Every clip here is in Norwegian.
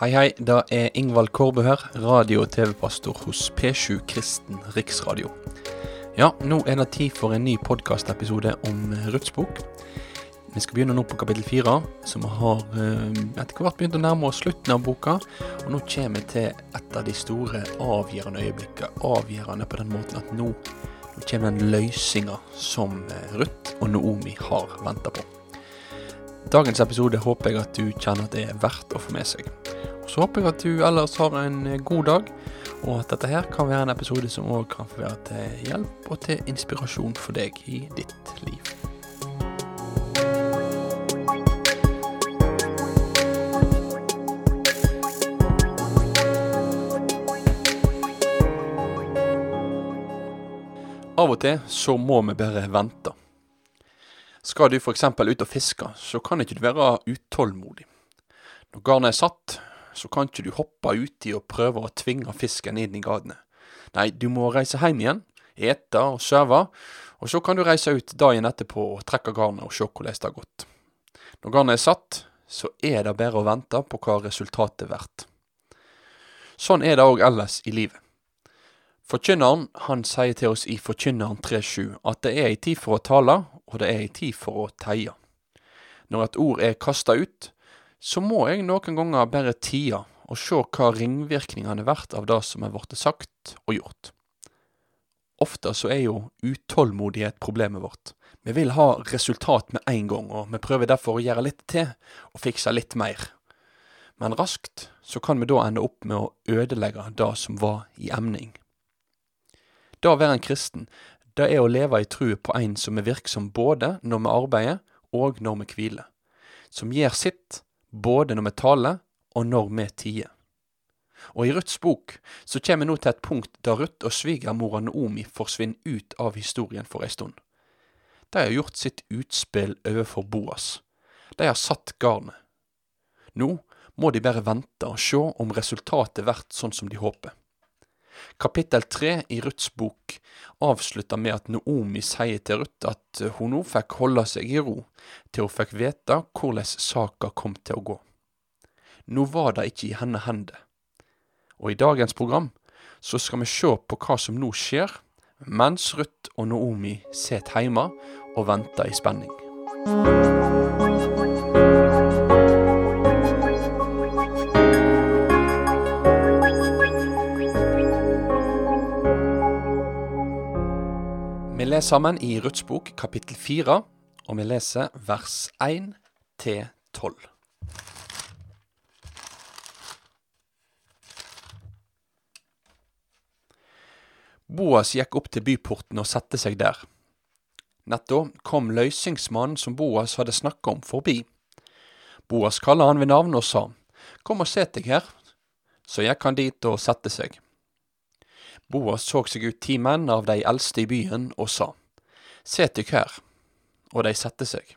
Hei, hei. Det er Ingvald Kårbø her, radio- og TV-pastor hos P7 Kristen Riksradio. Ja, nå er det tid for en ny podkastepisode om Ruths bok. Vi skal begynne nå på kapittel fire, vi har eh, etter hvert begynt å nærme oss slutten av boka. Og nå kommer vi til et av de store avgjørende øyeblikkene. Avgjørende på den måten at nå, nå kommer den løsninga som eh, Ruth og Noomi har venta på. Dagens episode håper jeg at du kjenner at det er verdt å få med seg. Så håper jeg at du ellers har en eh, god dag, og at dette her kan være en episode som òg kan få være til hjelp og til inspirasjon for deg i ditt liv. Av og til så må vi bare vente. Skal du f.eks. ut og fiske, så kan ikke du være utålmodig. Når garnet er satt, så kan ikke du hoppe uti og prøve å tvinge fisken inn i gadene. Nei, du må reise hjem igjen, ete og sove, og så kan du reise ut dagen etterpå og trekke garnet og se hvordan det har gått. Når garnet er satt, så er det bare å vente på hva resultatet blir. Sånn er det òg ellers i livet. Forkynneren han sier til oss i Forkynneren 3.7 at det er ei tid for å tale, og det er ei tid for å teie. Når et ord er kasta ut, så må jeg noen ganger bare tie og se hva ringvirkningene blir av det som er blitt sagt og gjort. Ofte så er jo utålmodighet problemet vårt. Vi vil ha resultat med en gang, og vi prøver derfor å gjøre litt til og fikse litt mer. Men raskt så kan vi da ende opp med å ødelegge det som var i emning. Det å være en kristen, det er å leve i trua på en som er virksom både når vi arbeider og når vi hviler. Som gjør sitt både når vi taler og når vi tier. Og i Ruths bok så kommer vi nå til et punkt der Ruth og svigermora Naomi forsvinner ut av historien for ei stund. De har gjort sitt utspill overfor Boas. De har satt garnet. Nå må de bare vente og se om resultatet blir sånn som de håper. Kapittel tre i Ruths bok avslutter med at Noomi sier til Ruth at hun nå fikk holde seg i ro til hun fikk vite hvordan saka kom til å gå. Nå var det ikke i henne hender. Og i dagens program så skal vi se på hva som nå skjer, mens Ruth og Noomi sitter hjemme og venter i spenning. Leser sammen i Ruths bok kapittel fire, og vi leser vers 1 til 12. Boas gikk opp til byporten og satte seg der. Netto kom løysingsmannen som Boas hadde snakka om, forbi. Boas kalte han ved navn og sa, Kom og set deg her. Så gikk han dit og satte seg. Boas så seg ut ti menn av de eldste i byen og sa, Set dykk her. Og de satte seg.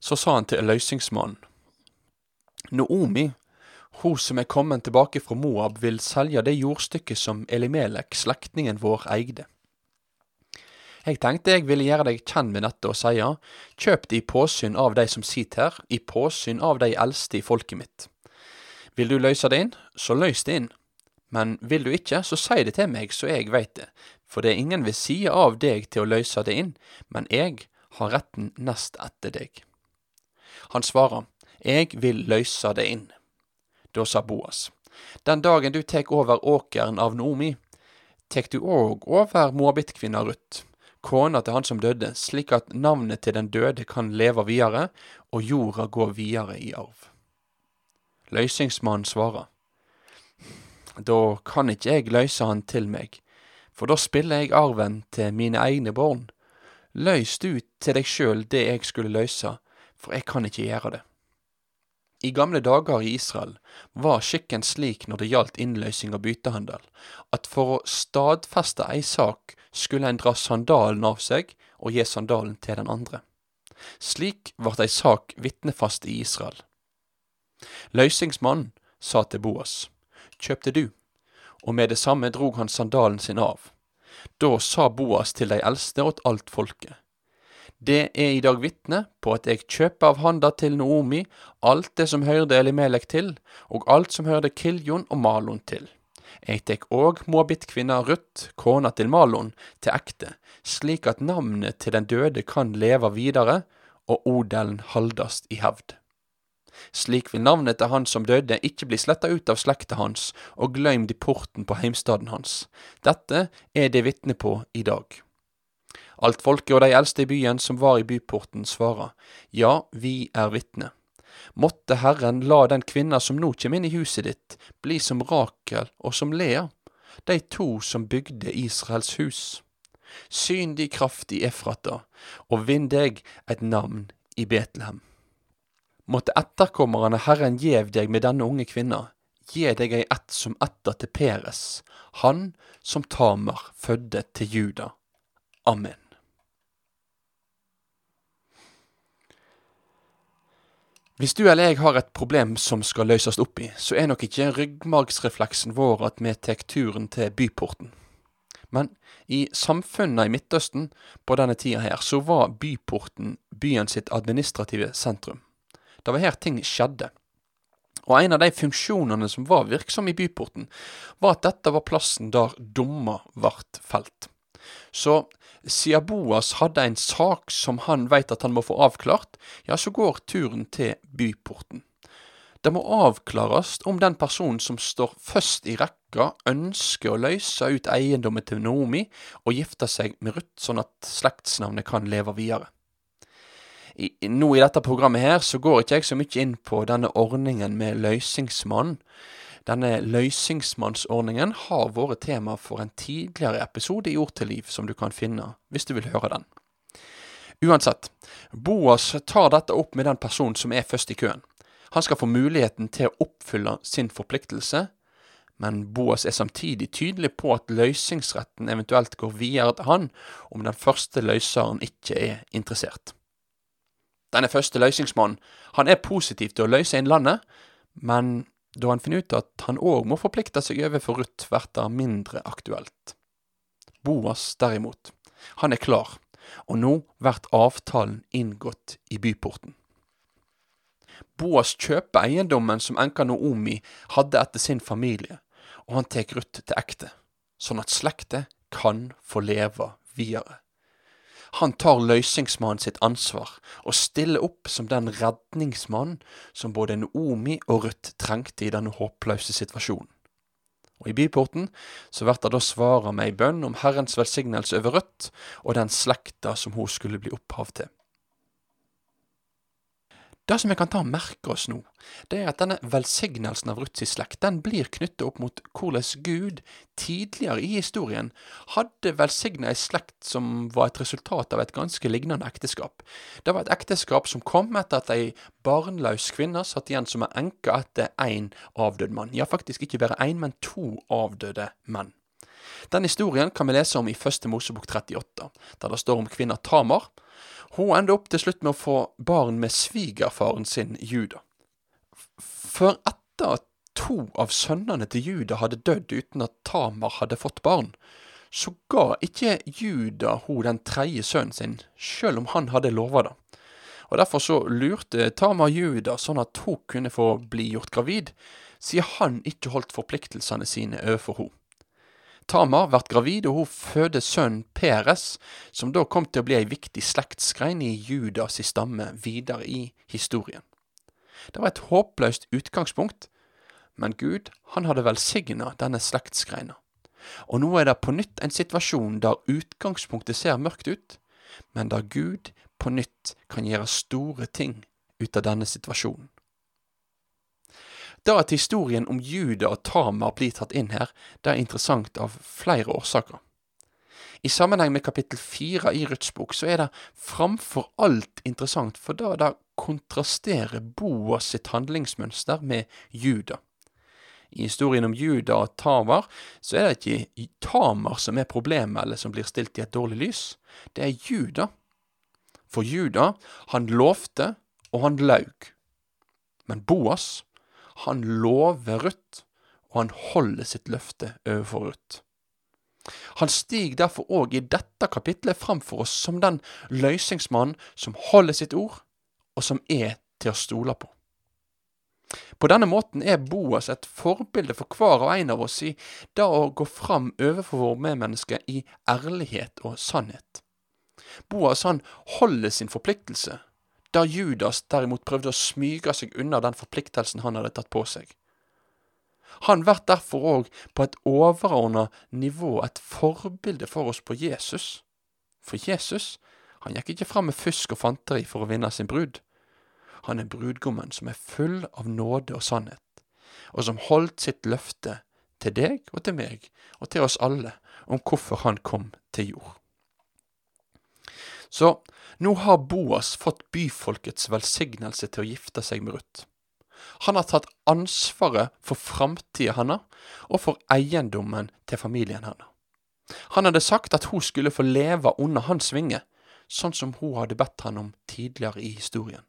Så sa han til løysingsmannen, Noomi, hun som er kommet tilbake fra Moab, vil selge det jordstykket som Elimelek, slektningen vår, eide. Jeg tenkte jeg ville gjøre deg kjent med dette og sie, kjøp det i påsyn av de som sitter her, i påsyn av de eldste i folket mitt. Vil du løse det inn, så løs det inn. Men vil du ikke, så si det til meg, så jeg veit det, for det er ingen ved sida av deg til å løse det inn, men jeg har retten nest etter deg. Han svarer, jeg vil løse det inn. Da sa Boas, den dagen du tek over åkeren av Noomi, tek du òg over moabittkvinna Ruth, kona til han som døde, slik at navnet til den døde kan leve videre, og jorda gå videre i arv. Løysingsmannen svarer, da kan ikke jeg løyse han til meg, for da spiller jeg arven til mine egne barn. Løys du til deg sjøl det jeg skulle løyse, for jeg kan ikke gjøre det. I gamle dager i Israel var skikken slik når det gjaldt innløsing og byttehandel, at for å stadfeste ei sak skulle en dra sandalen av seg og gi sandalen til den andre. Slik vart ei sak vitnefast i Israel. Løysingsmannen sa til Boas, kjøpte du? Og med det samme drog han sandalen sin av. Da sa Boas til de eldste og alt folket, Det er i dag vitne på at jeg kjøper av handa til Noomi alt det som hørte Elimelek til, og alt som hørte Kiljon og Malon til. Jeg tek òg Moabit-kvinna Ruth, kona til Malon, til ekte, slik at navnet til den døde kan leve videre, og odelen haldast i hevd. Slik vil navnet til han som døde ikke bli sletta ut av slekta hans og gløymd i porten på heimstaden hans. Dette er det vitne på i dag. Alt folket og de eldste i byen som var i byporten, svarer, ja, vi er vitne. Måtte Herren la den kvinna som nå kjem inn i huset ditt, bli som Rakel og som Lea, de to som bygde Israels hus. Syn di kraft i Efrata, og vinn deg et navn i Betlehem. Måtte etterkommerne Herren gjev deg med denne unge kvinna, gi deg ei ett som etter til Peres, han som Tamer fødde til Juda. Amen. Hvis du eller jeg har et problem som skal løses opp i, så er nok ikke ryggmargsrefleksen vår at vi tar turen til byporten. Men i samfunnet i Midtøsten på denne tida her, så var byporten byen sitt administrative sentrum. Det var her ting skjedde. Og en av de funksjonene som var virksom i byporten, var at dette var plassen der dommer vart felt. Så siden Boas hadde en sak som han veit at han må få avklart, ja, så går turen til byporten. Det må avklares om den personen som står først i rekka, ønsker å løse ut eiendommen til Naomi og gifte seg med Ruth, sånn at slektsnavnet kan leve videre. I, nå i dette programmet her så går ikke jeg så mye inn på denne ordningen med løysingsmann, denne løysingsmannsordningen har vært tema for en tidligere episode i Ord til liv, som du kan finne hvis du vil høre den. Uansett, Boas tar dette opp med den personen som er først i køen. Han skal få muligheten til å oppfylle sin forpliktelse, men Boas er samtidig tydelig på at løysingsretten eventuelt går videre til han om den første løseren ikke er interessert. Denne første løsningsmannen, han er positiv til å løse inn landet, men da han finner ut at han òg må forplikte seg overfor Ruth, blir det mindre aktuelt. Boas derimot, han er klar, og nå blir avtalen inngått i byporten. Boas kjøper eiendommen som enka Noomi hadde etter sin familie, og han tar Ruth til ekte, sånn at slekta kan få leve videre. Han tar løysingsmannen sitt ansvar og stiller opp som den redningsmannen som både Noomi og Ruth trengte i denne håpløse situasjonen. Og I byporten så blir det da svara med ei bønn om Herrens velsignelse over Ruth og den slekta som hun skulle bli opphav til. Det som vi kan ta og merke oss nå, det er at denne velsignelsen av Ruths slekt den blir knyttet opp mot hvordan Gud tidligere i historien hadde velsigna ei slekt som var et resultat av et ganske lignende ekteskap. Det var et ekteskap som kom etter at ei barnløs kvinne satt igjen som en enke etter én avdød mann. Ja, faktisk ikke bare én, men to avdøde menn. Den historien kan vi lese om i Første Mosebok 38, der det står om kvinna Tamar hun ender opp til slutt med å få barn med svigerfaren sin Juda. For etter at to av sønnene til Juda hadde dødd uten at Tamar hadde fått barn, så ga ikke Juda hun den tredje sønnen sin, sjøl om han hadde lova det. Og Derfor så lurte Tamar Juda sånn at hun kunne få bli gjort gravid, siden han ikke holdt forpliktelsene sine overfor henne. Tamar blir gravid, og hun føder sønnen Peres, som da kom til å bli ei viktig slektsgrein i Judas stamme videre i historien. Det var et håpløst utgangspunkt, men Gud han hadde velsigna denne slektsgreina. Og nå er det på nytt en situasjon der utgangspunktet ser mørkt ut, men der Gud på nytt kan gjøre store ting ut av denne situasjonen. Da at historien om Juda og Tamar blir tatt inn her, det er interessant av flere årsaker. I sammenheng med kapittel fire i Ruths bok så er det framfor alt interessant, for da det kontrasterer Boas sitt handlingsmønster med Juda. I historien om Juda og Tamar så er det ikke Tamar som er problemet, eller som blir stilt i et dårlig lys. Det er Juda. For Juda, han lovte, og han laug. Men Boas, han lover Ruth, og han holder sitt løfte overfor Ruth. Han stiger derfor òg i dette kapitlet fram for oss som den løsningsmannen som holder sitt ord, og som er til å stole på. På denne måten er Boas et forbilde for hver og en av oss i det å gå fram overfor våre medmennesker i ærlighet og sannhet. Boas han holder sin forpliktelse, da Judas derimot prøvde å smyge seg unna den forpliktelsen han hadde tatt på seg. Han blir derfor òg på et overordna nivå et forbilde for oss på Jesus. For Jesus, han gikk ikke fram med fusk og fanteri for å vinne sin brud. Han er brudgommen som er full av nåde og sannhet, og som holdt sitt løfte til deg og til meg og til oss alle om hvorfor han kom til jord. Så nå har Boas fått byfolkets velsignelse til å gifte seg med Ruth. Han har tatt ansvaret for framtida hennes og for eiendommen til familien hennes. Han hadde sagt at hun skulle få leve under hans vinge, sånn som hun hadde bedt han om tidligere i historien.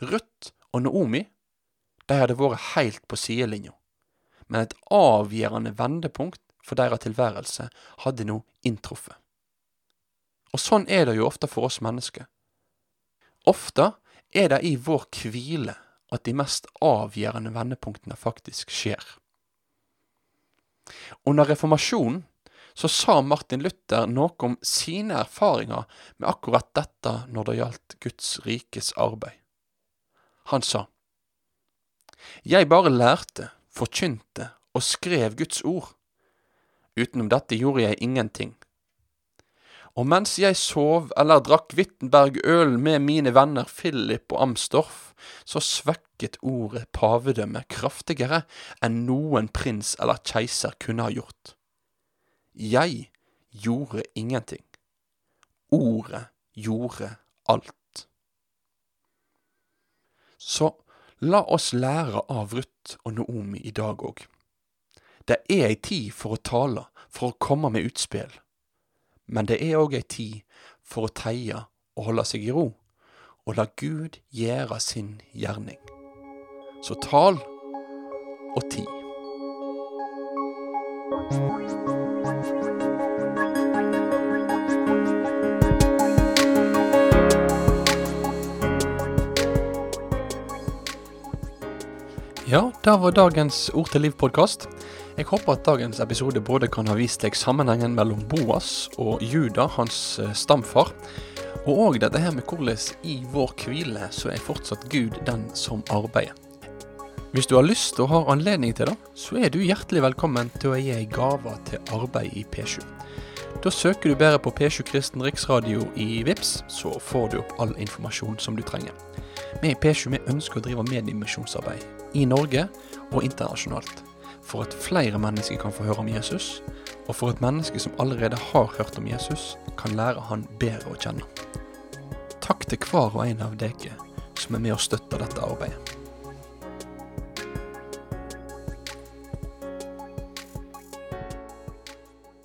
Ruth og Naomi de hadde vært helt på sidelinja, men et avgjørende vendepunkt for deres tilværelse hadde nå inntruffet. Og sånn er det jo ofte for oss mennesker. Ofte er det i vår hvile at de mest avgjørende vendepunktene faktisk skjer. Under reformasjonen så sa Martin Luther noe om sine erfaringer med akkurat dette når det gjaldt Guds rikes arbeid. Han sa, Jeg bare lærte, forkynte og skrev Guds ord. Utenom dette gjorde jeg ingenting. Og mens jeg sov eller drakk Wittenberg-øl med mine venner Philip og Amstorff, så svekket ordet pavedømme kraftigere enn noen prins eller keiser kunne ha gjort. Jeg gjorde ingenting. Ordet gjorde alt. Så la oss lære av Ruth og Noomi i dag òg. Det er ei tid for å tale, for å komme med utspill. Men det er òg ei tid for å teie og holde seg i ro, og la Gud gjøre sin gjerning. Så tal og tid. Ja, det var dagens Ord til liv-podkast. Jeg håper at dagens episode både kan ha vist deg sammenhengen mellom Boas og Juda, hans eh, stamfar, og òg dette her med hvordan i vår hvile så er fortsatt Gud den som arbeider. Hvis du har lyst og har anledning til det, så er du hjertelig velkommen til å gi ei gave til arbeid i P7. Da søker du bare på P7 Kristen Riksradio i VIPS, så får du opp all informasjon som du trenger. Vi i P7 vi ønsker å drive mediemisjonsarbeid i Norge og internasjonalt. For at flere mennesker kan få høre om Jesus, og for at mennesker som allerede har hørt om Jesus, kan lære han bedre å kjenne. Takk til hver og en av dere som er med og støtter dette arbeidet.